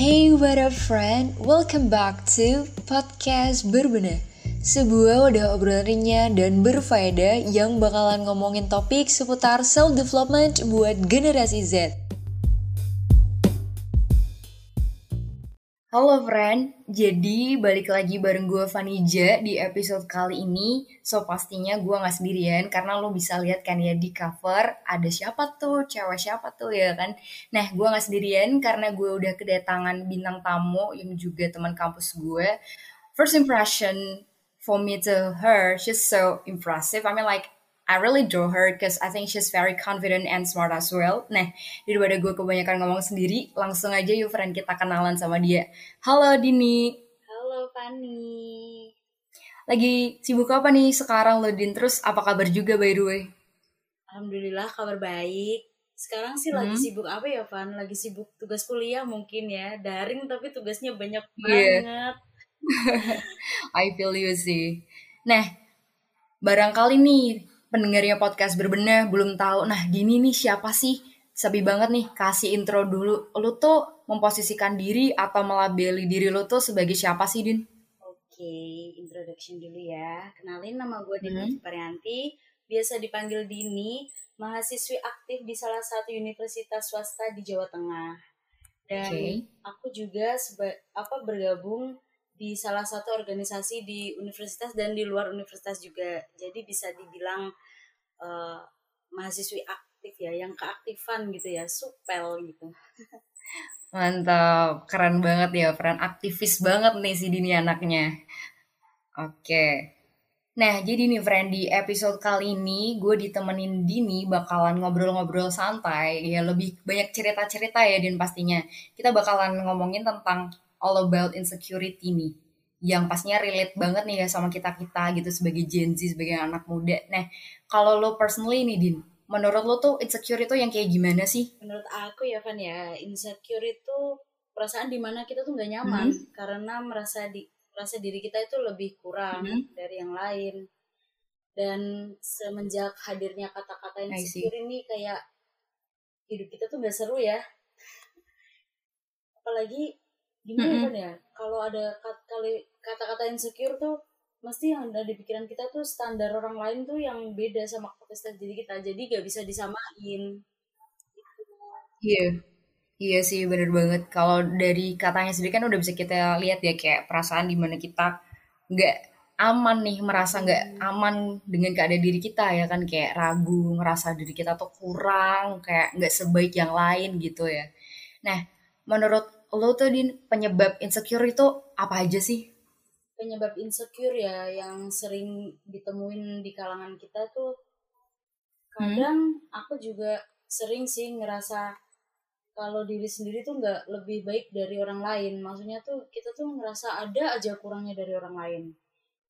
Hey what up friend, welcome back to podcast berbenah Sebuah wadah obrolan ringan dan berfaedah yang bakalan ngomongin topik seputar self-development buat generasi Z Halo friend, jadi balik lagi bareng gue Vanija di episode kali ini. So pastinya gue gak sendirian karena lo bisa lihat kan ya di cover ada siapa tuh, cewek siapa tuh ya kan. Nah gue gak sendirian karena gue udah kedatangan bintang tamu yang juga teman kampus gue. First impression for me to her, she's so impressive. I mean like I really draw her because I think she's very confident and smart as well. Nah, daripada gue kebanyakan ngomong sendiri, langsung aja yuk friend kita kenalan sama dia. Halo Dini. Halo Fanny. Lagi sibuk apa nih sekarang lo Din? Terus apa kabar juga by the way? Alhamdulillah kabar baik. Sekarang sih hmm. lagi sibuk apa ya Van? Lagi sibuk tugas kuliah mungkin ya. Daring tapi tugasnya banyak yeah. banget. I feel you sih. Nah, barangkali nih pendengarnya podcast berbenah belum tahu, nah Dini nih siapa sih? Sabi banget nih, kasih intro dulu. Lu tuh memposisikan diri atau melabeli diri lu tuh sebagai siapa sih, Din? Oke, okay, introduction dulu ya. Kenalin nama gue Dini hmm. Parianti, biasa dipanggil Dini, mahasiswi aktif di salah satu universitas swasta di Jawa Tengah. Dan okay. aku juga seba apa bergabung di salah satu organisasi di universitas dan di luar universitas juga. Jadi bisa dibilang uh, mahasiswi aktif ya, yang keaktifan gitu ya, supel gitu. Mantap, keren banget ya, peran aktivis banget nih si Dini anaknya. Oke. Nah, jadi nih friend, di episode kali ini gue ditemenin Dini bakalan ngobrol-ngobrol santai, ya lebih banyak cerita-cerita ya Din pastinya. Kita bakalan ngomongin tentang all about insecurity nih yang pastinya relate banget nih ya sama kita kita gitu sebagai Gen Z sebagai anak muda. Nah kalau lo personally nih Din, menurut lo tuh insecure itu yang kayak gimana sih? Menurut aku ya Van ya insecure itu perasaan di mana kita tuh nggak nyaman mm -hmm. karena merasa di merasa diri kita itu lebih kurang mm -hmm. dari yang lain. Dan semenjak hadirnya kata-kata insecure ini kayak hidup kita tuh gak seru ya. Apalagi gimana mm -hmm. ya kalau ada kali kata-kata insecure tuh mesti yang ada di pikiran kita tuh standar orang lain tuh yang beda sama kapasitas diri kita jadi gak bisa disamain. Iya. Iya sih bener banget. Kalau dari katanya sendiri kan udah bisa kita lihat ya kayak perasaan di mana kita nggak aman nih merasa nggak hmm. aman dengan keadaan diri kita ya kan? Kayak ragu ngerasa diri kita tuh kurang kayak nggak sebaik yang lain gitu ya. Nah menurut lo tuh di penyebab insecure itu apa aja sih? Penyebab insecure ya yang sering ditemuin di kalangan kita tuh kadang hmm? aku juga sering sih ngerasa kalau diri sendiri tuh nggak lebih baik dari orang lain. Maksudnya tuh kita tuh ngerasa ada aja kurangnya dari orang lain.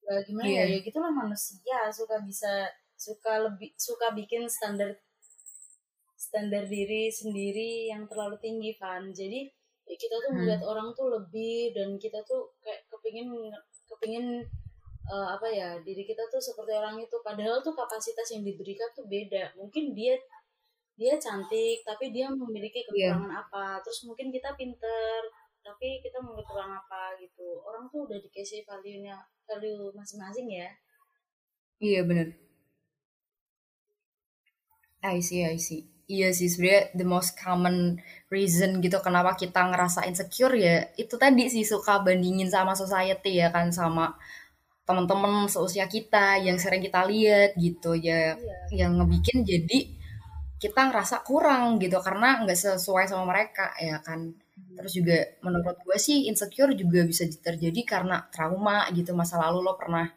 Gak gimana yeah. ya? Ya gitulah manusia suka bisa suka lebih suka bikin standar standar diri sendiri yang terlalu tinggi kan. Jadi ya kita tuh melihat hmm. orang tuh lebih dan kita tuh kayak kepingin kepingin uh, apa ya diri kita tuh seperti orang itu padahal tuh kapasitas yang diberikan tuh beda mungkin dia dia cantik tapi dia memiliki iya. kekurangan yeah. apa terus mungkin kita pinter tapi kita memiliki kekurangan apa gitu orang tuh udah dikasih value nya value masing-masing ya iya benar I see I see Iya sih sebenarnya the most common reason gitu kenapa kita ngerasa insecure ya itu tadi sih suka bandingin sama society ya kan sama teman-teman seusia kita yang sering kita lihat gitu ya iya. yang ngebikin jadi kita ngerasa kurang gitu karena nggak sesuai sama mereka ya kan hmm. terus juga menurut gue sih insecure juga bisa terjadi karena trauma gitu masa lalu lo pernah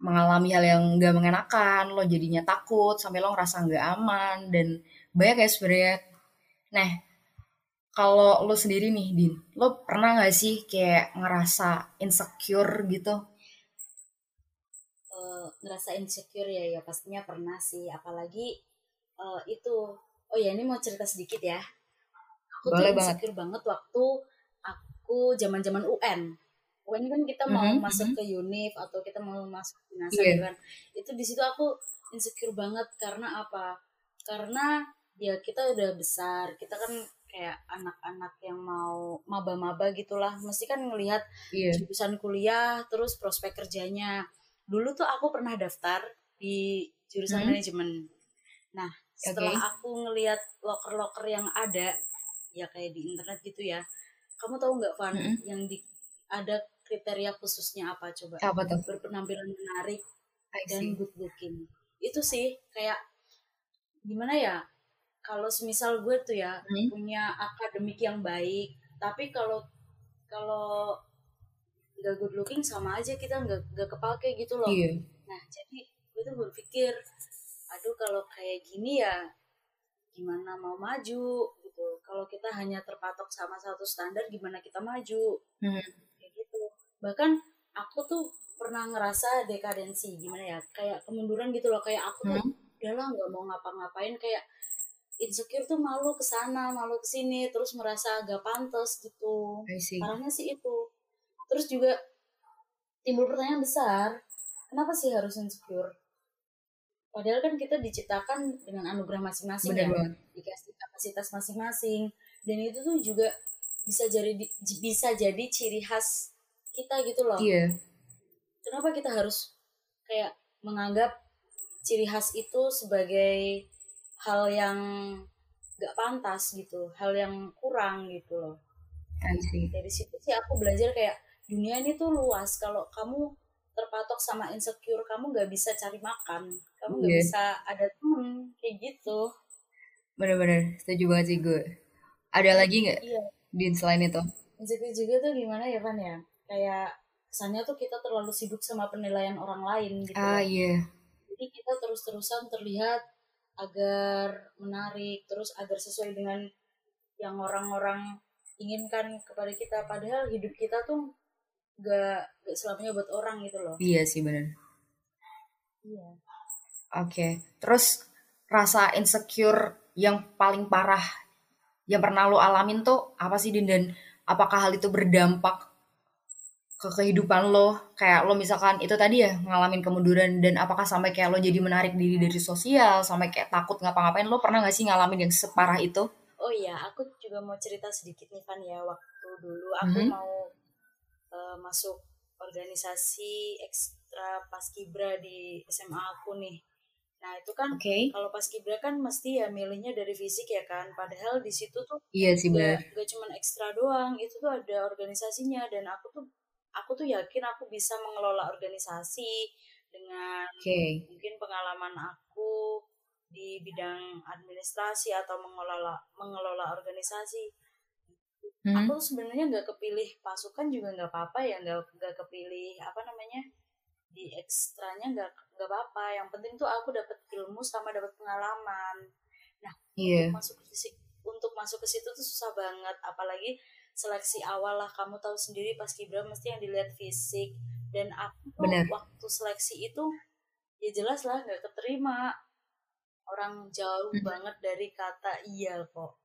mengalami hal yang gak mengenakan lo jadinya takut sampai lo ngerasa nggak aman dan banyak ya sebenarnya nah kalau lo sendiri nih din lo pernah nggak sih kayak ngerasa insecure gitu uh, ngerasa insecure ya ya pastinya pernah sih apalagi uh, itu oh ya ini mau cerita sedikit ya aku Boleh tuh insecure banget. banget waktu aku zaman zaman UN UN kan kita mau mm -hmm. masuk mm-hmm. ke univ atau kita mau masuk NASA yeah. kan itu di situ aku insecure banget karena apa karena ya kita udah besar kita kan kayak anak-anak yang mau maba-maba gitulah mesti kan ngelihat Iya. jurusan kuliah terus prospek kerjanya dulu tuh aku pernah daftar di jurusan Hmm. manajemen nah setelah Oke. aku ngelihat loker-loker yang ada ya kayak di internet gitu ya kamu tahu nggak Van Mm-mm. yang di ada kriteria khususnya apa coba Apa tuh? berpenampilan menarik dan good looking itu sih kayak gimana ya kalau semisal gue tuh ya Hmm. punya akademik yang baik tapi kalau kalau nggak good looking sama aja kita nggak nggak kepake gitu loh Iya. nah jadi gue tuh berpikir aduh kalau kayak gini ya gimana mau maju gitu kalau kita hanya terpatok sama satu standar gimana kita maju Hmm. kayak gitu bahkan aku tuh pernah ngerasa dekadensi gimana ya kayak kemunduran gitu loh kayak aku tuh Hmm. udahlah nggak mau ngapa-ngapain kayak insecure tuh malu ke sana malu ke sini terus merasa agak pantas gitu. Parahnya sih itu. Terus juga timbul pertanyaan besar kenapa sih harus insecure? Padahal kan kita diciptakan dengan anugerah masing-masing ya dikasih kapasitas masing-masing. Dan itu tuh juga bisa jadi bisa jadi ciri khas kita gitu loh. Iya. kenapa kita harus kayak menganggap ciri khas itu sebagai hal yang gak pantas gitu hal yang kurang gitu loh see. dari situ sih aku belajar kayak dunia ini tuh luas kalau kamu terpatok sama insecure kamu gak bisa cari makan kamu gak Iya. bisa ada temen kayak gitu Bener-bener. Setuju banget sih gue. Ada lagi nggak iya Din selain itu? insecure juga tuh gimana ya Van ya kayak kesannya tuh kita terlalu sibuk sama penilaian orang lain gitu Ah iya. jadi kita terus-terusan terlihat agar menarik terus agar sesuai dengan yang orang-orang inginkan kepada kita padahal hidup kita tuh gak, gak selamanya buat orang gitu loh Iya sih bener. iya Oke. Terus rasa insecure yang paling parah yang pernah lo alamin tuh apa sih Din dan apakah hal itu berdampak ke kehidupan lo kayak lo misalkan itu tadi ya ngalamin kemunduran dan apakah sampai kayak lo jadi menarik diri dari sosial sampai kayak takut ngapa-ngapain lo pernah gak sih ngalamin yang separah itu? oh iya aku juga mau cerita sedikit nih Van ya waktu dulu aku Mhm. mau eh, masuk organisasi ekstra paskibra di SMA aku nih nah itu kan Oke. kalau paskibra kan mesti ya milihnya dari fisik ya kan padahal di situ tuh Iya sih gak, gak cuman ekstra doang itu tuh ada organisasinya dan aku tuh aku tuh yakin aku bisa mengelola organisasi dengan Oke. mungkin pengalaman aku di bidang administrasi atau mengelola mengelola organisasi Hmm. aku sebenarnya nggak kepilih pasukan juga nggak apa-apa ya nggak nggak kepilih apa namanya di ekstranya nggak nggak apa-apa yang penting tuh aku dapat ilmu sama dapat pengalaman Iya. masuk ke untuk masuk ke situ tuh susah banget apalagi seleksi awal lah kamu tahu sendiri pas kibra mesti yang dilihat fisik dan aku Bener. waktu seleksi itu ya jelas lah nggak keterima orang jauh Mhm. banget dari kata iya kok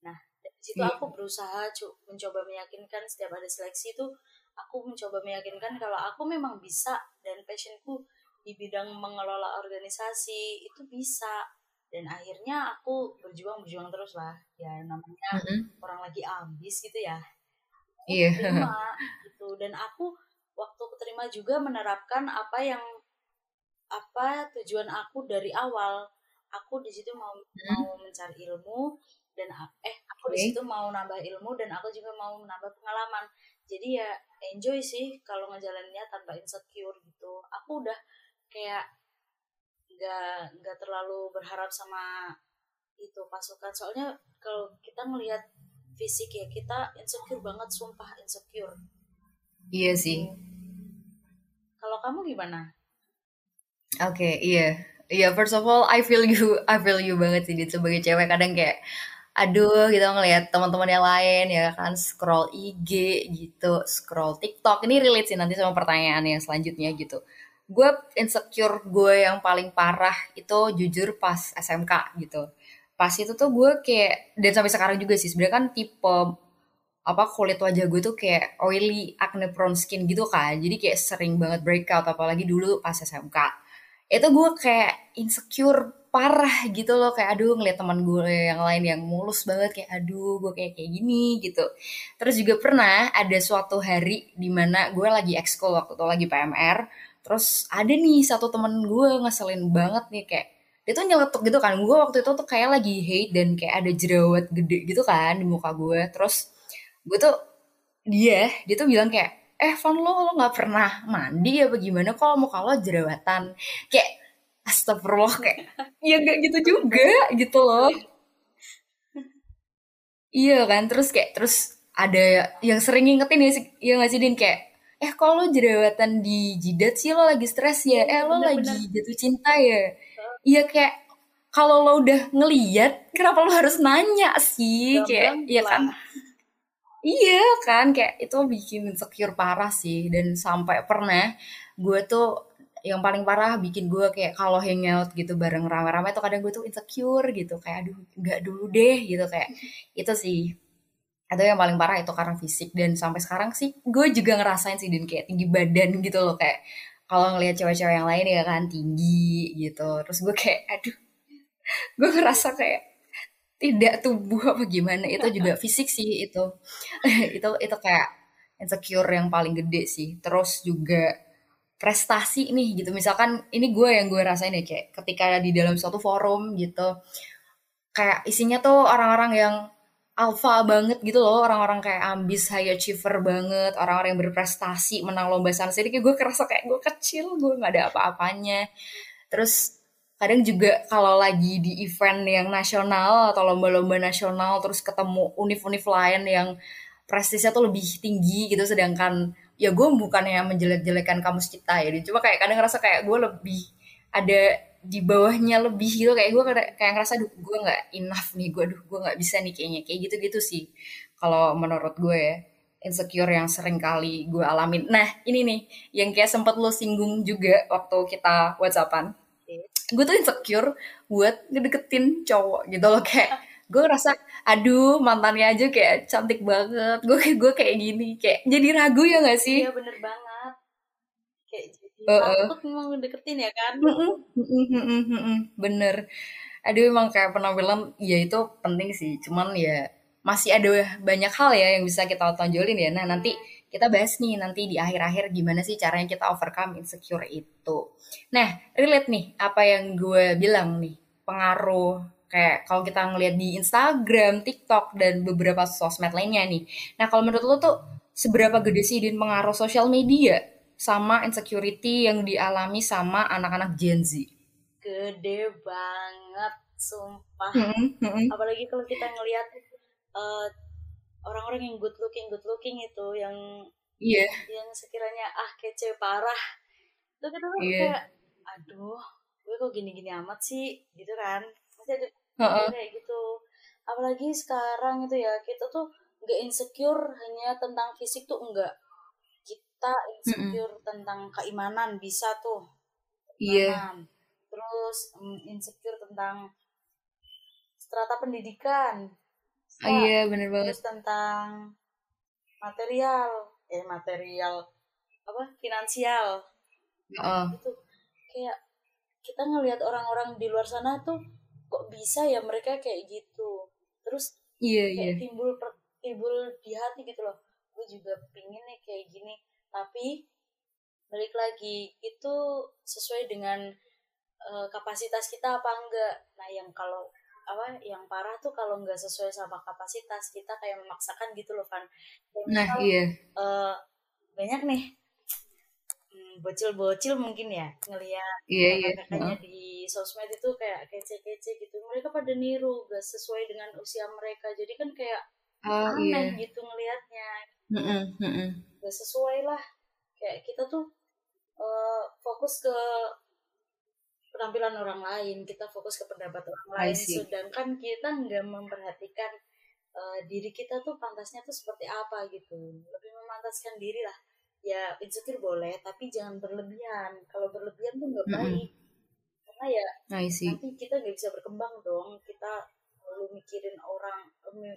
nah dari situ Iya. aku berusaha mencoba meyakinkan setiap ada seleksi itu aku mencoba meyakinkan kalau aku memang bisa dan passionku di bidang mengelola organisasi itu bisa dan akhirnya aku berjuang berjuang terus lah. Ya namanya Mm-mm. orang lagi ambis gitu ya. Iya. terima gitu. Dan aku waktu keterima juga menerapkan apa yang apa tujuan aku dari awal. Aku di situ mau mau mencari ilmu dan eh aku di Oke. situ mau nambah ilmu dan aku juga mau menambah pengalaman. Jadi ya enjoy sih kalau ngejalaninnya tanpa insecure gitu. Aku udah kayak nggak nggak terlalu berharap sama itu pasukan soalnya kalau kita ngelihat fisik ya kita insecure banget sumpah insecure Iya sih. kalau kamu gimana Oke, iya. Iya, first of all, I feel you, I feel you banget sih, Dit. Sebagai cewek kadang kayak, aduh, kita ngeliat teman-teman yang lain, ya kan, scroll IG gitu, scroll TikTok. Ini relate sih nanti sama pertanyaan yang selanjutnya gitu. Gue insecure gue yang paling parah itu jujur pas SMK gitu. Pas itu tuh gue kayak, dan sampai sekarang juga sih, sebenarnya kan tipe apa kulit wajah gue tuh kayak oily acne prone skin gitu kan. Jadi kayak sering banget breakout apalagi dulu pas SMK itu gue kayak insecure parah gitu loh kayak aduh ngeliat teman gue yang lain yang mulus banget kayak aduh gue kayak kayak gini gitu. Terus juga pernah ada suatu hari di mana gue lagi ekskul waktu itu lagi PMR terus ada nih satu temen gue ngeselin banget nih kayak dia tuh nyeletuk gitu kan. Gue waktu itu tuh kayak lagi hate dan kayak ada jerawat gede gitu kan di muka gue. Terus gue tuh dia dia tuh bilang kayak eh Van lo lo nggak pernah mandi ya bagaimana kalau muka lo jerawatan. Kayak astagfirullah kayak ya gak gitu juga gitu loh. Iya kan terus kayak terus ada yang sering ngingetin ya ya nggak sih Din? Kayak eh kalau lo jerawatan di jidat sih lo lagi stres ya eh lo Bener-bener. lagi jatuh cinta ya iya kayak kalau lo udah ngeliat kenapa lo harus nanya sih kayak iya kan. Iya kan, kayak itu bikin insecure parah sih. Dan sampai pernah gue tuh yang paling parah bikin gue kayak kalau hangout gitu bareng rame-rame tuh kadang gue tuh insecure gitu. Kayak aduh nggak dulu deh gitu kayak itu sih. Atau yang paling parah itu karena fisik. Dan sampai sekarang sih gue juga ngerasain sih dan kayak tinggi badan gitu loh. Kayak kalau ngelihat cewek-cewek yang lain ya kan tinggi gitu. Terus gue kayak aduh gue ngerasa kayak tidak tubuh apa gimana. Itu juga fisik sih itu. Itu itu kayak insecure yang paling gede sih. Terus juga prestasi nih gitu. Misalkan ini gue yang gue rasain ya kayak ketika di dalam suatu forum gitu kayak isinya tuh orang-orang yang alpha banget gitu loh orang-orang kayak ambis high achiever banget orang-orang yang berprestasi menang lomba sana sini. Gue kerasa kayak gue kecil gue nggak ada apa-apanya. Terus kadang juga kalau lagi di event yang nasional atau lomba-lomba nasional terus ketemu univ-univ lain yang prestisnya tuh lebih tinggi gitu sedangkan ya gue bukannya menjelek-jelekan kamus kita ya. Cuma kayak kadang ngerasa kayak gue lebih ada di bawahnya lebih gitu. Kayak gue kayak ngerasa duh gue nggak enough nih. Gue duh gue nggak bisa nih kayaknya. Kayak gitu-gitu sih kalau menurut gue ya. Insecure yang sering kali gue alamin. Nah ini nih yang kayak sempet lo singgung juga waktu kita whatsappan. Gue tuh insecure buat ngedeketin cowok gitu loh. Kayak gue ngerasa aduh mantannya aja kayak cantik banget. Gue kayak gue kayak gini. Kayak jadi ragu ya gak sih? Iya bener banget. Kayak Heeh. takut memang deketin ya kan. Bener aduh emang kayak penampilan ya itu penting sih cuman ya masih ada banyak hal ya yang bisa kita tonjolin ya nah nanti kita bahas nih nanti di akhir-akhir gimana sih caranya kita overcome insecure itu nah relate nih apa yang gue bilang nih pengaruh kayak kalau kita ngelihat di Instagram, TikTok dan beberapa sosmed lainnya nih. Nah kalau menurut lo tuh seberapa gede sih din pengaruh sosial media sama insecurity yang dialami sama anak-anak Gen Z? Gede banget, sumpah. Apalagi kalau kita ngelihat eh, orang-orang yang good looking, good looking itu yang Iya, yang sekiranya ah kece parah. Itu kita tuh Iya. kayak aduh, gue kok gini-gini amat sih gitu kan. Masih ada heeh, kayak gitu. Apalagi sekarang itu ya, kita tuh nggak insecure hanya tentang fisik tuh enggak. Kita insecure tentang keimanan bisa tuh. iya, Keimanan. Terus mm, insecure tentang strata pendidikan. Ah, iya bener banget. Terus tentang material, eh material apa? Finansial. Heeh, Itu kayak kita ngelihat orang-orang di luar sana tuh kok bisa ya mereka kayak gitu. Terus iya iya, kayak timbul per- timbul di hati gitu loh gue juga pingin nih kayak gini tapi balik lagi itu sesuai dengan eh, kapasitas kita apa enggak? Nah yang kalau apa yang parah tuh kalau nggak sesuai sama kapasitas kita kayak memaksakan gitu loh kan Kayak nah misal, iya, eh, banyak nih hmm, bocil-bocil mungkin ya ngelihat iya iya, kakak-kakaknya heeh. di sosmed itu kayak kece-kece gitu. Mereka pada niru gak sesuai dengan usia mereka. Jadi kan kayak Ah iya, aneh gitu ngelihatnya Mm-mm, mm-mm. Sesuai lah. Kayak kita tuh eh, fokus ke penampilan orang lain kita fokus ke pendapat orang lain. sedangkan kita nggak memperhatikan eh, diri kita tuh pantasnya tuh seperti apa gitu. Lebih memantaskan diri lah. Ya insecure boleh tapi jangan berlebihan. Kalau berlebihan tuh nggak baik. Karena ya I see. nanti kita nggak bisa berkembang dong. Kita melulu mikirin orang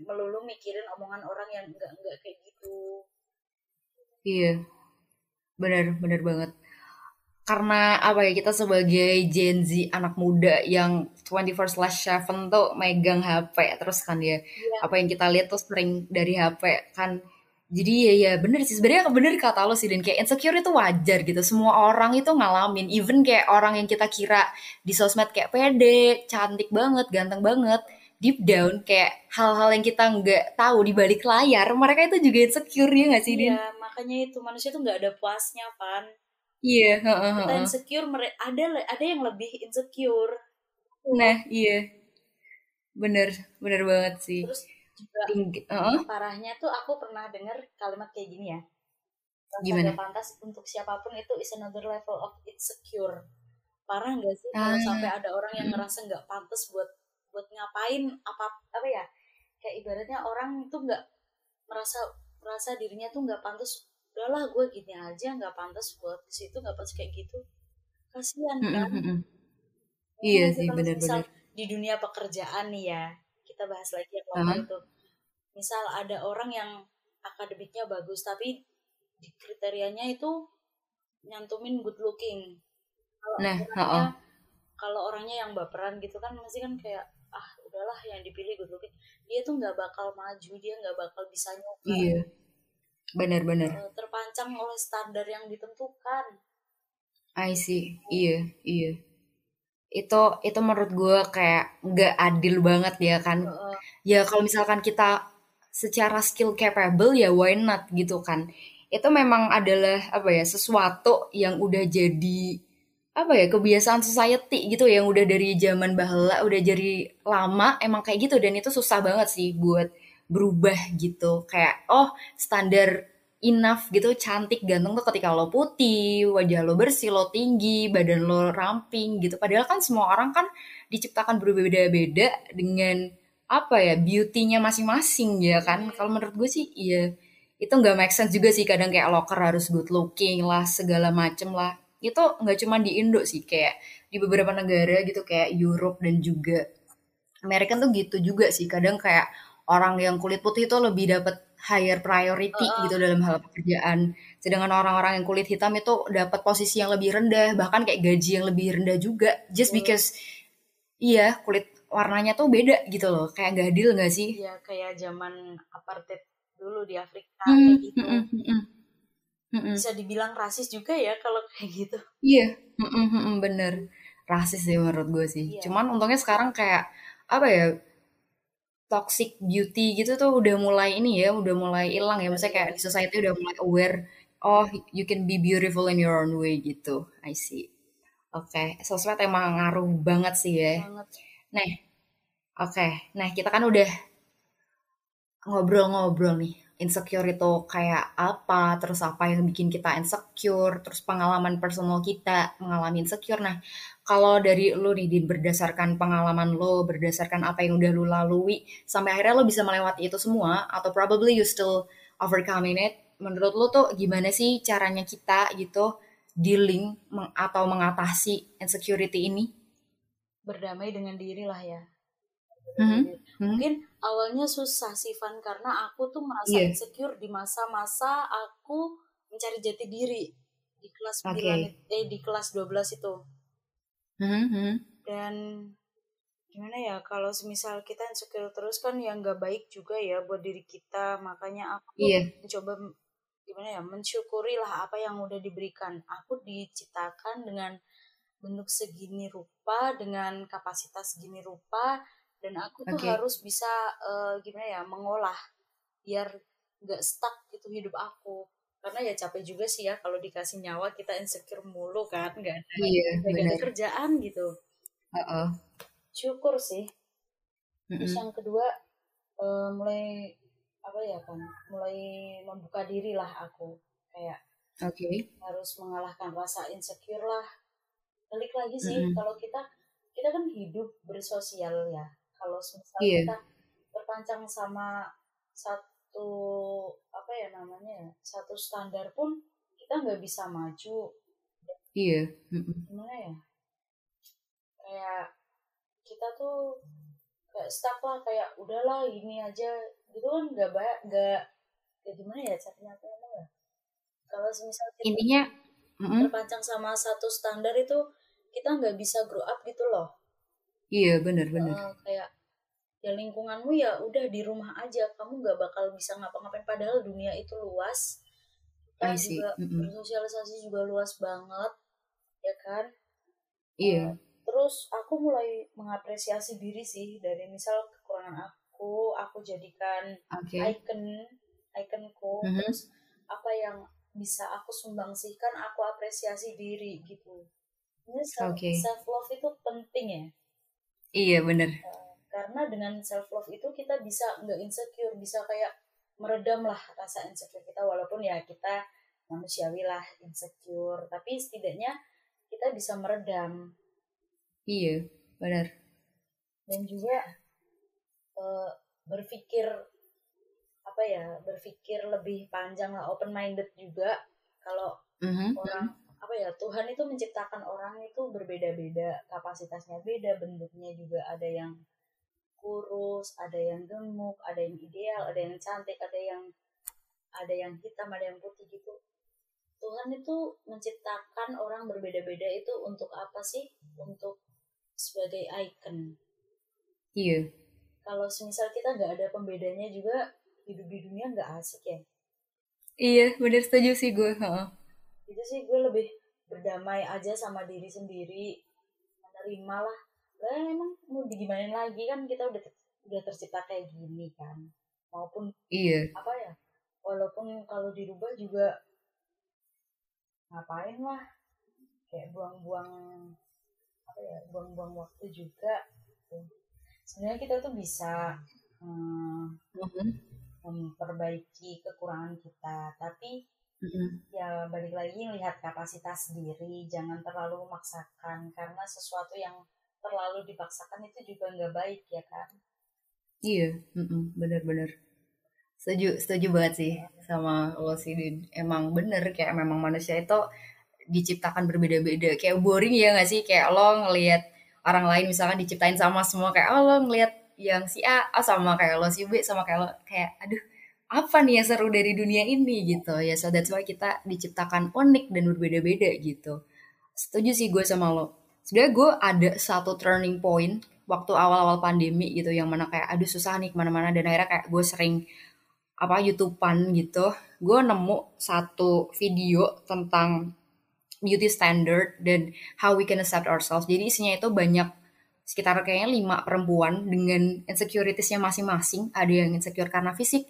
melulu mikirin omongan orang yang nggak nggak kayak gitu Iya, benar benar banget. karena apa ya kita sebagai Gen Z anak muda yang 24/7 tuh megang HP terus kan ya. Iya. apa yang kita lihat tuh sering dari HP kan. Jadi ya ya bener sih. Sebenarnya bener kata lo sih dan kayak insecure itu wajar gitu. Semua orang itu ngalamin. Even kayak orang yang kita kira di sosmed kayak pede cantik banget ganteng banget deep down kayak hal-hal yang kita nggak tahu di balik layar mereka itu juga insecure ya nggak sih Din? Iya, makanya itu manusia tuh nggak ada puasnya, Pan. Iya, heeh, Kita heeh. insecure, mere- ada ada yang lebih insecure. Nah, iya, bener, bener banget sih. Terus juga Tinggi, heeh, parahnya tuh aku pernah dengar kalimat kayak gini ya. Gimana? pantas untuk siapa pun itu is another level of insecure. Parah nggak sih Ah, kalau sampai ada orang yang ngerasa nggak pantas buat buat ngapain apa apa ya? Kayak ibaratnya orang itu nggak merasa merasa dirinya tuh nggak pantas. Udahlah gue gini aja nggak pantas buat di situ nggak pantas kayak gitu. Kasihan kan? mm, mm. Ya Iya kan sih, bener-bener. di dunia pekerjaan nih ya, kita bahas lagi yang lokal itu. Misal ada orang yang akademiknya bagus tapi di kriterianya itu nyantumin good looking. Kalau Nah, orangnya heeh, kalau orangnya yang baperan gitu kan masih kan kayak ah udahlah yang dipilih good looking. Dia tuh nggak bakal maju, dia nggak bakal bisa nyoba. iya, bener-bener. Eh, terpancang oleh standar yang ditentukan. I see, iya, iya. Itu, itu menurut gue kayak nggak adil banget ya kan. Heeh. Ya kalau misalkan kita secara skill capable ya why not gitu kan. Itu memang adalah apa ya sesuatu yang udah jadi apa ya kebiasaan society gitu yang udah dari zaman bahla udah jadi lama emang kayak gitu. Dan itu susah banget sih buat berubah gitu. Kayak oh standar enough gitu cantik ganteng tuh ketika lo putih wajah lo bersih lo tinggi badan lo ramping gitu. Padahal kan semua orang kan diciptakan berbeda-beda dengan apa ya beauty-nya masing-masing ya kan. Kalau menurut gue sih iya itu nggak make sense juga sih. Kadang kayak loker harus good looking lah segala macem lah itu nggak cuma di Indo sih kayak di beberapa negara gitu kayak Europe dan juga Amerika tuh gitu juga sih kadang kayak orang yang kulit putih itu lebih dapat higher priority Heeh. gitu dalam hal pekerjaan sedangkan orang-orang yang kulit hitam itu dapat posisi yang lebih rendah bahkan kayak gaji yang lebih rendah juga just Betul. because iya kulit warnanya tuh beda gitu loh kayak gak adil gak sih Ya kayak zaman apartheid dulu di Afrika Hmm, kayak gitu. mm-mm, mm-mm, mm-mm. bisa dibilang rasis juga ya kalau kayak gitu. Iya, mm-mm, bener. Rasis sih menurut gue sih. Iya. Cuman untungnya sekarang kayak apa ya toxic beauty gitu tuh udah mulai ini ya, udah mulai hilang ya. Maksudnya kayak di society udah mulai aware. Oh, you can be beautiful in your own way gitu. I see. Oke, sosmed emang ngaruh banget sih ya. Banget. Nah, oke. Nah, kita kan udah ngobrol-ngobrol nih. Insecure itu kayak apa, terus apa yang bikin kita insecure, terus pengalaman personal kita mengalami insecure. Nah, kalau dari lu nih, Din, berdasarkan pengalaman lo, berdasarkan apa yang udah lu lalui, sampai akhirnya lo bisa melewati itu semua, atau probably you still overcoming it, menurut lo tuh gimana sih caranya kita gitu dealing meng- atau mengatasi insecurity ini? Berdamai dengan diri lah ya. Mhm, mhm. Mungkin awalnya susah sih Van karena aku tuh merasa Iya, insecure di masa-masa aku mencari jati diri di kelas 9 oke. it- eh di kelas 12 itu. Mhm, mhm. Dan gimana ya kalau semisal kita insecure terus kan yang nggak baik juga ya buat diri kita. Makanya aku Iya, mencoba gimana ya mensyukuri lah apa yang udah diberikan. Aku diciptakan dengan bentuk segini rupa dengan kapasitas segini rupa dan aku tuh oke. harus bisa eh, gimana ya mengolah biar nggak stuck gitu hidup aku karena ya capek juga sih ya kalau dikasih nyawa kita insecure mulu kan nggak ada Iya, nggak ada kerjaan gitu Heeh. syukur sih terus Mm-mm. yang kedua eh, mulai apa ya kan mulai membuka diri lah aku kayak Oke. harus mengalahkan rasa insecure lah balik lagi sih Mm-mm. kalau kita kita kan hidup bersosial ya kalau misalnya Iya, kita terpancang sama satu apa ya namanya ya satu standar pun kita nggak bisa maju iya. Mm-mm. gimana ya kayak kita tuh kayak stuck lah kayak udahlah ini aja gitu kan nggak banyak nggak ya gimana ya caranya aku ngomong ya kalau semisal kita Intinya Mm-mm. terpancang sama satu standar itu kita nggak bisa grow up gitu loh Iya, bener-bener. Eh, kayak ya lingkunganmu ya udah di rumah aja kamu nggak bakal bisa ngapa-ngapain padahal dunia itu luas kita see. juga Mm-mm. bersosialisasi juga luas banget ya kan Iya. terus aku mulai mengapresiasi diri sih dari misal kekurangan aku aku jadikan Oke. icon iconku Mhm. terus apa yang bisa aku sumbangsihkan aku apresiasi diri gitu ini self, Oke. self love itu penting ya Iya, bener. karena dengan self love itu kita bisa nggak insecure bisa kayak meredam lah rasa insecure kita walaupun ya kita manusiawi lah insecure tapi setidaknya kita bisa meredam Iya, bener. dan juga eh, berpikir apa ya berpikir lebih panjang lah open minded juga kalau Mhm. orang apa ya Tuhan itu menciptakan orang itu berbeda-beda kapasitasnya beda bentuknya juga ada yang kurus ada yang gemuk ada yang ideal ada yang cantik ada yang ada yang hitam ada yang putih gitu Tuhan itu menciptakan orang berbeda-beda itu untuk apa sih untuk sebagai icon Iya. kalau semisal kita nggak ada pembedanya juga hidup di dunia nggak asik ya Iya, bener setuju sih gue. Itu sih gue lebih berdamai aja sama diri sendiri. Menerima lah. Lah emang mau digimanain lagi? Kan kita udah udah tercipta kayak gini kan. Maupun Iya. apa ya walaupun kalau dirubah juga ngapain lah. Kayak buang-buang apa ya buang-buang waktu juga. Sebenarnya kita tuh bisa hmm, Mhm. memperbaiki kekurangan kita. Tapi Mhm. ya balik lagi lihat kapasitas diri jangan terlalu memaksakan karena sesuatu yang terlalu dipaksakan itu juga nggak baik ya kan Iya, mm-mm, bener-bener. Setuju, setuju banget sih sama lo sih, Din. Emang bener, kayak memang manusia itu diciptakan berbeda-beda. Kayak boring ya gak sih? Kayak lo ngelihat orang lain misalkan diciptain sama semua. Kayak oh, lo ngelihat yang si A, oh sama kayak lo, si B sama kayak lo. Kayak aduh, apa nih yang seru dari dunia ini gitu. Ya, so that's why kita diciptakan unik dan berbeda-beda gitu. Setuju sih gue sama lo. Sebenarnya gue ada satu turning point waktu awal-awal pandemi gitu yang mana kayak aduh susah nih ke mana-mana dan akhirnya kayak gue sering apa YouTubean gitu gue nemu satu video tentang beauty standard dan how we can accept ourselves jadi isinya itu banyak sekitar kayaknya lima perempuan dengan insecuritiesnya masing-masing ada yang insecure karena fisik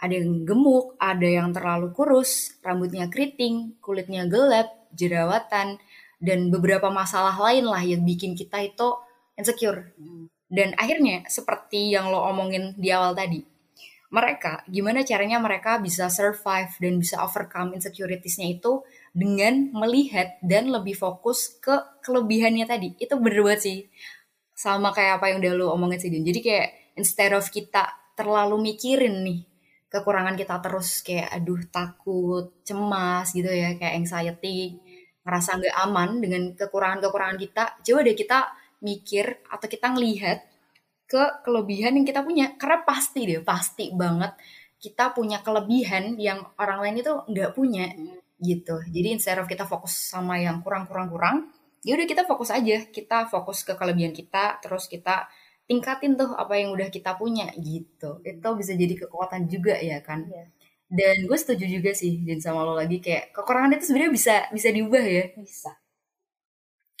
ada yang gemuk ada yang terlalu kurus rambutnya keriting kulitnya gelap jerawatan dan beberapa masalah lain lah yang bikin kita itu insecure. Dan akhirnya seperti yang lo omongin di awal tadi mereka gimana caranya mereka bisa survive dan bisa overcome insecuritiesnya itu dengan melihat dan lebih fokus ke kelebihannya tadi. Itu bener banget sih. Sama kayak apa yang udah lo omongin sih jadi kayak instead of kita terlalu mikirin nih kekurangan kita terus kayak aduh takut cemas gitu ya kayak anxiety ngerasa nggak aman dengan kekurangan-kekurangan kita. Coba deh kita mikir atau kita ngelihat ke kelebihan yang kita punya. Karena pasti deh pasti banget kita punya kelebihan yang orang lain itu nggak punya gitu. Jadi instead of kita fokus sama yang kurang-kurang-kurang ya udah kita fokus aja. Kita fokus ke kelebihan kita terus kita tingkatin tuh apa yang udah kita punya gitu itu bisa jadi kekuatan juga ya kan Iya. dan gue setuju juga sih dan sama lo lagi kayak kekurangan itu sebenarnya bisa bisa diubah ya bisa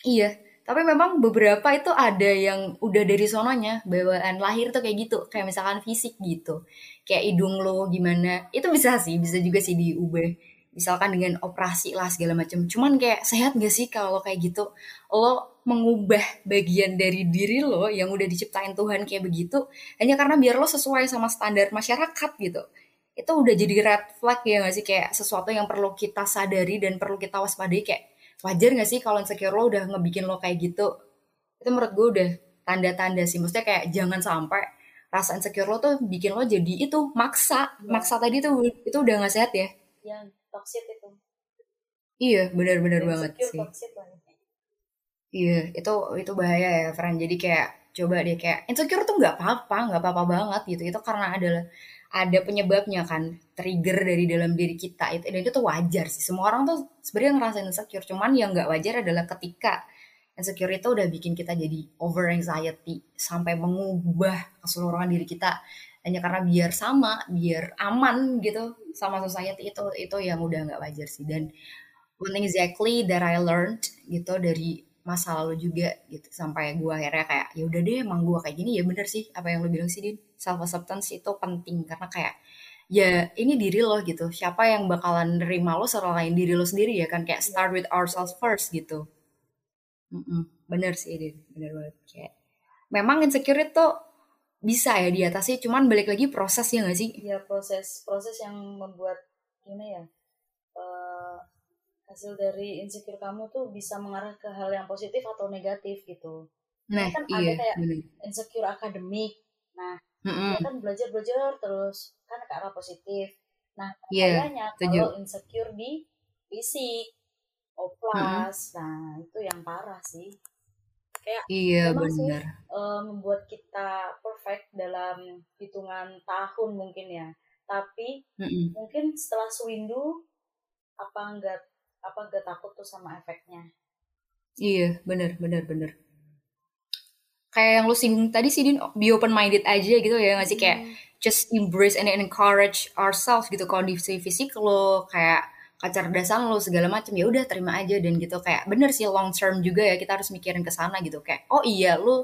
Iya, tapi memang beberapa itu ada yang udah dari sononya, bawaan lahir tuh kayak gitu, kayak misalkan fisik gitu. Kayak hidung lo gimana, itu bisa sih, bisa juga sih diubah. Misalkan dengan operasi lah segala macam. Cuman kayak sehat gak sih kalau kayak gitu? Lo mengubah bagian dari diri lo yang udah diciptain Tuhan kayak begitu, hanya karena biar lo sesuai sama standar masyarakat gitu. Itu udah jadi red flag ya gak sih? Kayak sesuatu yang perlu kita sadari dan perlu kita waspadai. Kayak wajar gak sih kalau insecure lo udah ngebikin lo kayak gitu? Itu menurut gue udah tanda-tanda sih. Maksudnya kayak jangan sampai rasa insecure lo tuh bikin lo jadi itu maksa. Maksa tadi tuh itu udah gak sehat ya? Yang toxic itu. Iya benar-benar banget sih. toxic lah iya itu itu bahaya ya friend jadi kayak coba deh kayak insecure tuh nggak apa-apa nggak apa-apa banget gitu. Itu karena adalah ada penyebabnya kan trigger dari dalam diri kita itu. Dan itu tuh wajar sih. Semua orang tuh sebenarnya ngerasain insecure. Cuman yang nggak wajar adalah ketika insecure itu udah bikin kita jadi over anxiety sampai mengubah keseluruhan diri kita. Hanya karena biar sama biar aman gitu sama society itu itu yang udah nggak wajar sih. Dan one thing exactly that I learned gitu dari masa lalu juga gitu sampai gue akhirnya kayak ya udah deh emang gue kayak gini. Ya bener sih apa yang lo bilang sih din? Self acceptance itu penting karena kayak ya ini diri lo gitu. Siapa yang bakalan nerima lo selain diri lo sendiri ya kan? Kayak start with ourselves first gitu. Mm-mm, bener sih din. Bener banget. Kayak memang insecure itu bisa ya diatasi cuman balik lagi proses ya gak sih? Ya proses proses yang membuat gimana ya uh, hasil dari insecure kamu tuh bisa mengarah ke hal yang positif atau negatif gitu. Nah, kan iya, ada kayak bener. insecure akademik. Nah, Mm-mm. dia kan belajar belajar terus kan ke arah positif. Nah, Iya, kayaknya setuju. kalau insecure di fisik, oplas, nah itu yang parah sih. Kayak Iya sih bener. eh, membuat kita perfect dalam hitungan tahun mungkin ya. Tapi Mm-mm. mungkin setelah sewindu apa enggak apa enggak takut tuh sama efeknya? Iya bener bener bener. Kayak yang lu singgung tadi sih Din, be open minded aja gitu ya nggak sih? Kayak Hmm, just embrace and encourage ourselves gitu. Kondisi fisik lo kayak kecerdasan lo segala macam ya udah terima aja dan gitu. Kayak bener sih long term juga ya kita harus mikirin ke sana gitu. Kayak oh iya lu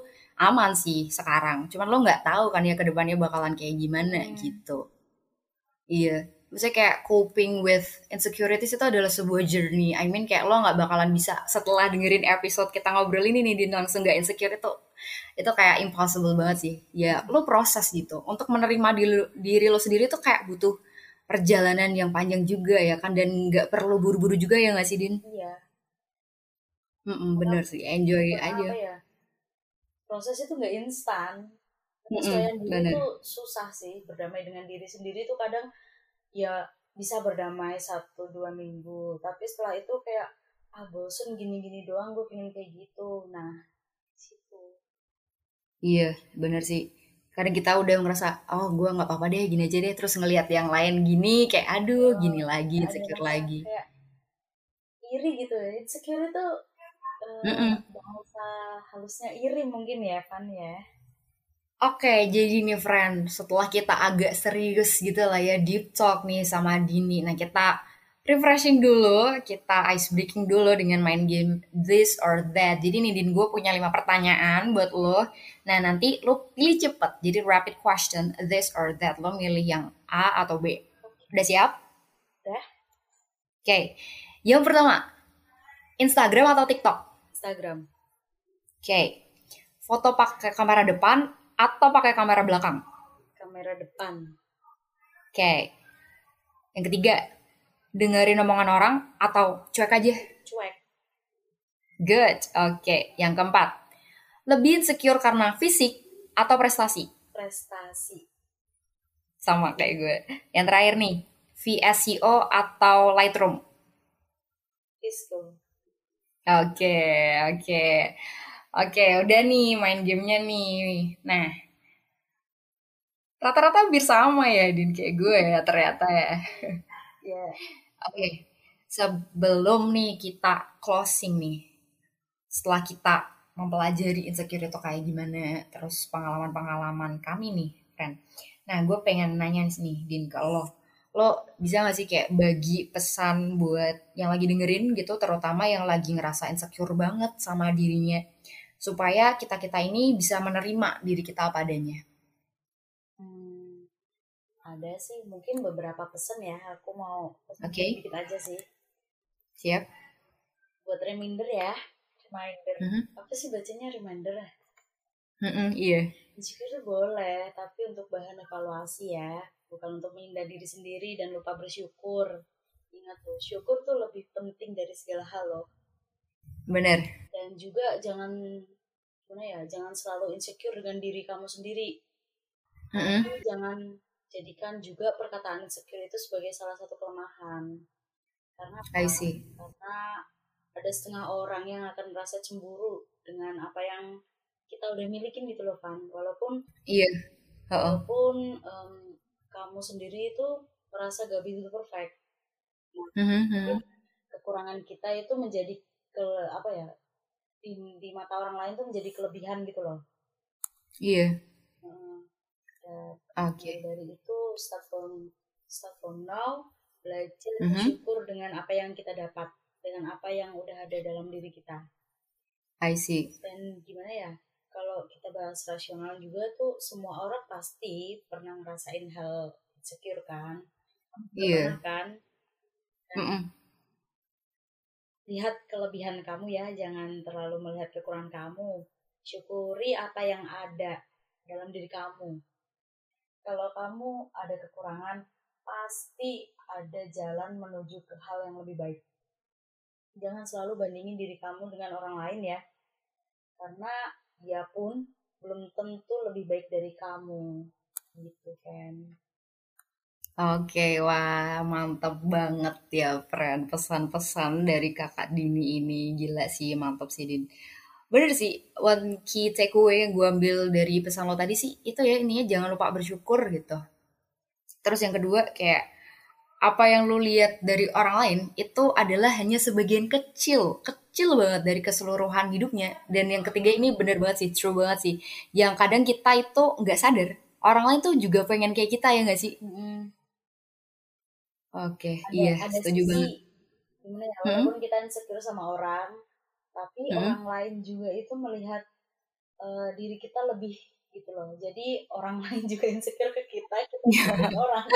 aman sih sekarang. Cuman lo nggak tahu kan ya ke depannya bakalan kayak gimana hmm, gitu. Iya maksudnya kayak coping with insecurities itu adalah sebuah journey. I mean kayak lo nggak bakalan bisa setelah dengerin episode kita ngobrol ini nih langsung nggak insecure itu itu kayak impossible banget sih. Ya lo proses gitu. Untuk menerima diri, diri lo sendiri tuh kayak butuh perjalanan yang panjang juga ya kan dan nggak perlu buru-buru juga ya nggak sih Din? iya. Mm-mm, karena bener sih. Enjoy aja. ya? Proses itu nggak instan. Penyesuaian diri bener. tuh susah sih berdamai dengan diri sendiri tuh kadang ya bisa berdamai satu dua minggu tapi setelah itu kayak ah bosen gini-gini doang gue pengen kayak gitu nah situ Iya bener sih. Kadang kita udah ngerasa oh gue nggak apa-apa deh gini aja deh terus ngelihat yang lain gini kayak aduh gini lagi insecure lagi. kayak iri gitu ya insecure itu eh, Mm-mm. bahasa halusnya iri mungkin ya Van ya Oke, jadi nih friend, setelah kita agak serius gitu lah ya, deep talk nih sama Dini. Nah, kita refreshing dulu, kita ice breaking dulu dengan main game this or that. Jadi nih, Din, gue punya lima pertanyaan buat lo. Nah, nanti lo pilih cepet. Jadi rapid question, this or that. Lo milih yang A atau B. Udah siap? udah Oke. Yang pertama, Instagram atau TikTok? Instagram Oke. Foto pakai kamera depan atau pakai kamera belakang? kamera depan Oke. Yang ketiga, dengerin omongan orang atau cuek aja? cuek Good. Oke. Yang keempat, lebih insecure karena fisik atau prestasi? prestasi Sama kayak gue. Yang terakhir nih, VSCO atau Lightroom? Fisco Oke, oke. Oke, udah nih main gamenya nih. Nah, rata-rata hampir sama ya, Din, kayak gue ya ternyata ya. ya Oke, sebelum nih kita closing nih, setelah kita mempelajari insecure itu kayak gimana, terus pengalaman-pengalaman kami nih, friend. Nah, gue pengen nanya nih, Din, ke lo. Lo bisa gak sih kayak bagi pesan buat yang lagi dengerin gitu, terutama yang lagi ngerasa insecure banget sama dirinya, supaya kita-kita ini bisa menerima diri kita apa adanya. hmm, ada sih mungkin beberapa pesan ya aku mau pesan Oke, dikit aja sih siap? buat reminder ya reminder Mhm. apa sih bacanya reminder ya Mm-mm, iya, tuh boleh tapi untuk bahan evaluasi ya bukan untuk menghindar diri sendiri dan lupa bersyukur ingat tuh syukur tuh lebih penting dari segala hal loh bener. Dan juga jangan gimana ya jangan selalu insecure dengan diri kamu sendiri. Mm-mm, tapi jangan jadikan juga perkataan insecure itu sebagai salah satu kelemahan. Karena I see. karena ada setengah orang yang akan merasa cemburu dengan apa yang kita udah milikin gitu loh Van. Walaupun iya. Walaupun um, kamu sendiri itu merasa gak begitu perfect. Nah, mm-hmm. kekurangan kita itu menjadi ke apa ya di, di mata orang lain tuh menjadi kelebihan gitu loh iya uh, oke okay. dari itu start from start from now belajar mm-hmm. bersyukur dengan apa yang kita dapat dengan apa yang udah ada dalam diri kita I see dan gimana ya kalau kita bahas rasional juga tuh semua orang pasti pernah ngerasain hal insecure kan iya yeah. kan mm -mm. Lihat kelebihan kamu ya jangan terlalu melihat kekurangan kamu. Syukuri apa yang ada dalam diri kamu. Kalau kamu ada kekurangan pasti ada jalan menuju ke hal yang lebih baik. Jangan selalu bandingin diri kamu dengan orang lain ya karena dia pun belum tentu lebih baik dari kamu. Gitu kan Oke, wah mantap banget ya friend pesan-pesan dari kakak Dini ini gila sih mantap sih Din. Bener sih, one key takeaway yang gue ambil dari pesan lo tadi sih itu ya ininya jangan lupa bersyukur gitu. Terus yang kedua kayak apa yang lu lihat dari orang lain itu adalah hanya sebagian kecil, kecil banget dari keseluruhan hidupnya. Dan yang ketiga ini bener banget sih, true banget sih. Yang kadang kita itu nggak sadar, orang lain tuh juga pengen kayak kita ya nggak sih? Mm. Oke, okay, iya, ada setuju sisi, banget. Gimana ya, hmm? walaupun hmm? kita insecure sama orang, tapi hmm? orang lain juga itu melihat uh, diri kita lebih gitu loh. Jadi orang lain juga insecure ke kita, kita orang.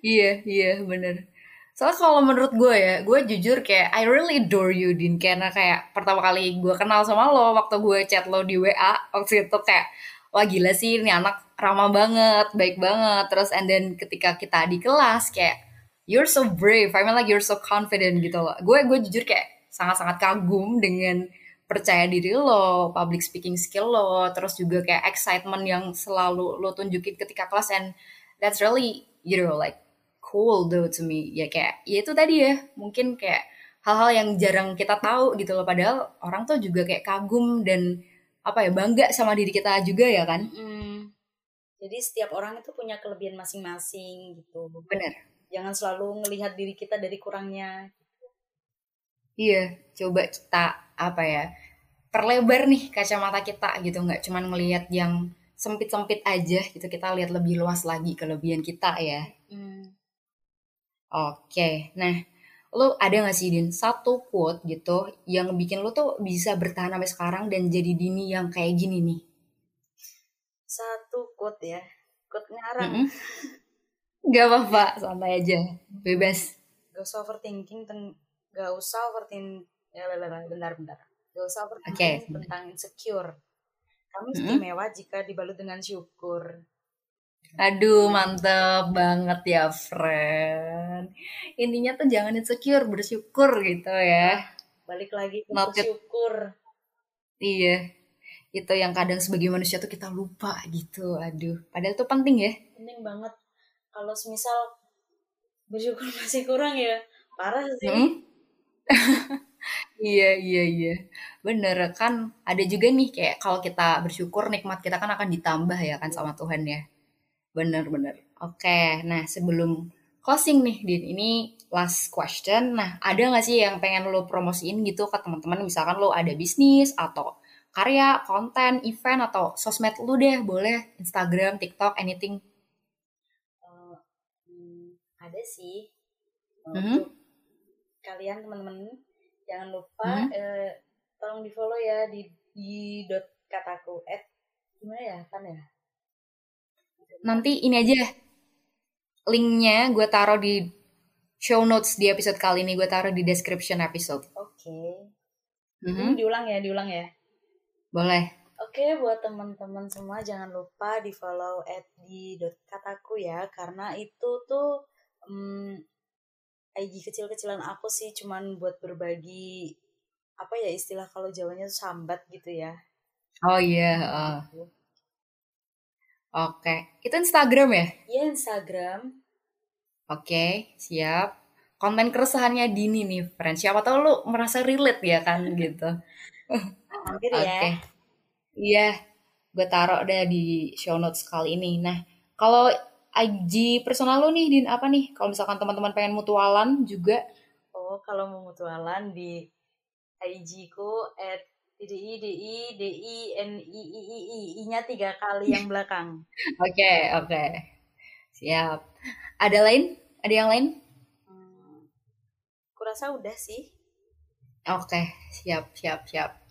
iya, iya, bener. Soalnya kalau menurut gue ya, gue jujur kayak I really adore you Din karena kayak pertama kali gue kenal sama lo waktu gue chat lo di WA waktu itu kayak wah gila sih ini anak ramah banget, baik banget. Terus and then ketika kita di kelas kayak you're so brave, I mean like you're so confident gitu loh. Gue gue jujur kayak sangat-sangat kagum dengan percaya diri lo, public speaking skill lo, terus juga kayak excitement yang selalu lo tunjukin ketika kelas and that's really you know like cool though to me ya kayak ya itu tadi ya mungkin kayak hal-hal yang jarang kita tahu gitu loh padahal orang tuh juga kayak kagum dan apa ya bangga sama diri kita juga ya kan mm. Jadi setiap orang itu punya kelebihan masing-masing gitu. Bener jangan selalu ngelihat diri kita dari kurangnya. Iya coba kita apa ya perlebar nih kacamata kita gitu. Nggak cuman ngelihat yang sempit-sempit aja gitu. Kita lihat lebih luas lagi kelebihan kita ya. Mm. Oke, nah lo ada gak sih Din satu quote gitu yang bikin lo tuh bisa bertahan sampai sekarang dan jadi Dini yang kayak gini nih? Satu quote ya, quote ngarang. Mm -hmm. Gak apa-apa, santai aja, bebas. Gak usah overthinking, ten gak usah overthinking, ya bentar-bentar. Gak usah overthinking okay. tentang insecure. Kamu istimewa mm -hmm. jika dibalut dengan syukur. Aduh, mantep banget ya, friend. Intinya tuh jangan insecure, bersyukur gitu ya. Balik lagi ke bersyukur. Iya. Itu yang kadang sebagai manusia tuh kita lupa gitu. Aduh, padahal itu penting ya. Penting banget. Kalau semisal bersyukur masih kurang ya, parah sih. Hmm? iya, iya, iya. Bener kan ada juga nih kayak kalau kita bersyukur nikmat kita kan akan ditambah ya kan sama Tuhan ya Bener-bener. Oke, nah sebelum closing nih, Din, ini last question. Nah, ada nggak sih yang pengen lo promosiin gitu ke teman-teman? Misalkan lo ada bisnis atau karya, konten, event, atau sosmed lo deh, boleh Instagram, TikTok, anything. Uh, hmm, ada sih. Mm -hmm. kalian teman-teman jangan lupa mm -hmm. uh, tolong di follow ya di di dot kataku at gimana ya kan ya nanti ini aja linknya gue taruh di show notes di episode kali ini gue taruh di description episode. Oke. Okay. Mm-hmm. diulang ya, diulang ya. Boleh. Oke, okay, buat teman-teman semua jangan lupa di follow at di kataku ya, karena itu tuh um, IG kecil-kecilan aku sih cuman buat berbagi apa ya istilah kalau jawanya tuh sambat gitu ya. Oh iya. Yeah. Uh. Oke, itu Instagram ya? Iya Instagram. Oke, siap. Konten keresahannya Dini nih, friends. Siapa tahu lu merasa relate ya kan gitu. Hampir ya. Oke. Iya, gue taruh deh di show notes kali ini. Nah, kalau IG personal lo nih, Din, apa nih? Kalau misalkan teman-teman pengen mutualan juga. Oh, kalau mau mutualan di IG ku at d i d i d i n i i i i i nya tiga kali yang belakang. Oke, okay, oke. Okay. Siap. Ada lain? Ada yang lain? Hmm, kurasa udah sih. Oke, okay, siap, siap, siap.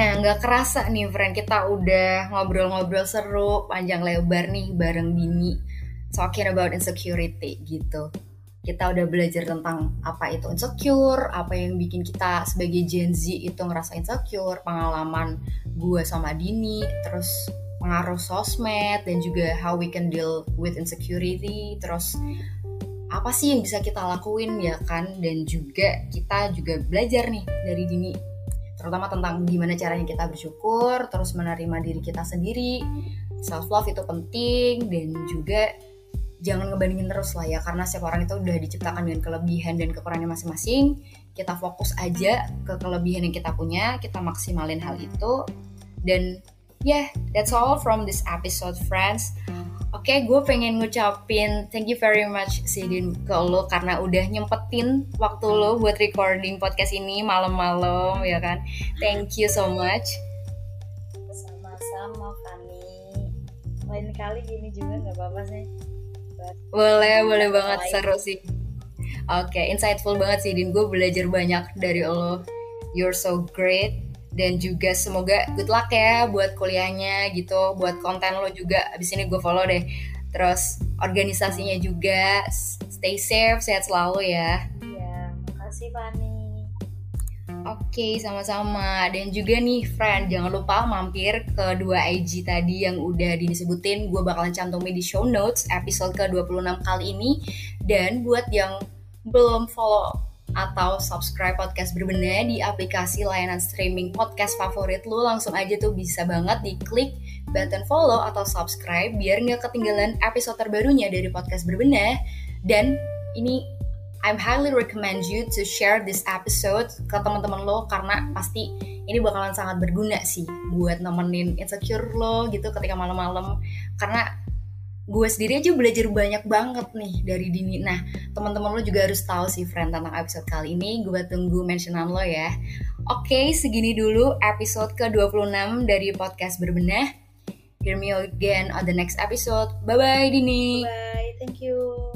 Nah, nggak kerasa nih, friend. Kita udah ngobrol-ngobrol seru, panjang lebar nih bareng Dini. Talking about insecurity gitu. Kita udah belajar tentang apa itu insecure, apa yang bikin kita sebagai Gen Z itu ngerasa insecure, pengalaman gue sama Dini, terus pengaruh sosmed, dan juga how we can deal with insecurity, terus apa sih yang bisa kita lakuin ya kan dan juga kita juga belajar nih dari Dini terutama tentang gimana caranya kita bersyukur, terus menerima diri kita sendiri. Self love itu penting dan juga jangan ngebandingin terus lah ya karena setiap orang itu udah diciptakan dengan kelebihan dan kekurangannya masing-masing. Kita fokus aja ke kelebihan yang kita punya, kita maksimalin hal itu. Dan yeah, that's all from this episode friends. Oke, okay, gue pengen ngucapin thank you very much Sidin ke lo karena udah nyempetin waktu lo buat recording podcast ini malam-malam ya kan. Thank you so much. Sama-sama Fani. Lain kali gini juga nggak apa-apa sih. boleh, boleh banget seru sih. Oke, okay, insightful banget sih Din. Gue belajar banyak dari lo. You're so great dan juga semoga good luck ya buat kuliahnya gitu buat konten lo juga abis ini gue follow deh terus organisasinya juga stay safe sehat selalu ya ya makasih Fani Oke, okay, sama-sama. Dan juga nih, friend, jangan lupa mampir ke dua IG tadi yang udah disebutin. Gue bakalan cantumin di show notes episode ke-26 kali ini. Dan buat yang belum follow atau subscribe podcast berbenah di aplikasi layanan streaming podcast favorit lu langsung aja tuh bisa banget diklik button follow atau subscribe biar nggak ketinggalan episode terbarunya dari podcast berbenah. Dan ini I'm highly recommend you to share this episode ke teman-teman lo karena pasti ini bakalan sangat berguna sih buat nemenin insecure lo gitu ketika malam-malam. Karena gue sendiri aja belajar banyak banget nih dari Dini. Nah, teman-teman lo juga harus tahu sih, friend, tentang episode kali ini. Gue tunggu mentionan lo ya. Oke, segini dulu episode ke-26 dari podcast Berbenah. Hear me again on the next episode. Bye-bye, Dini. Bye.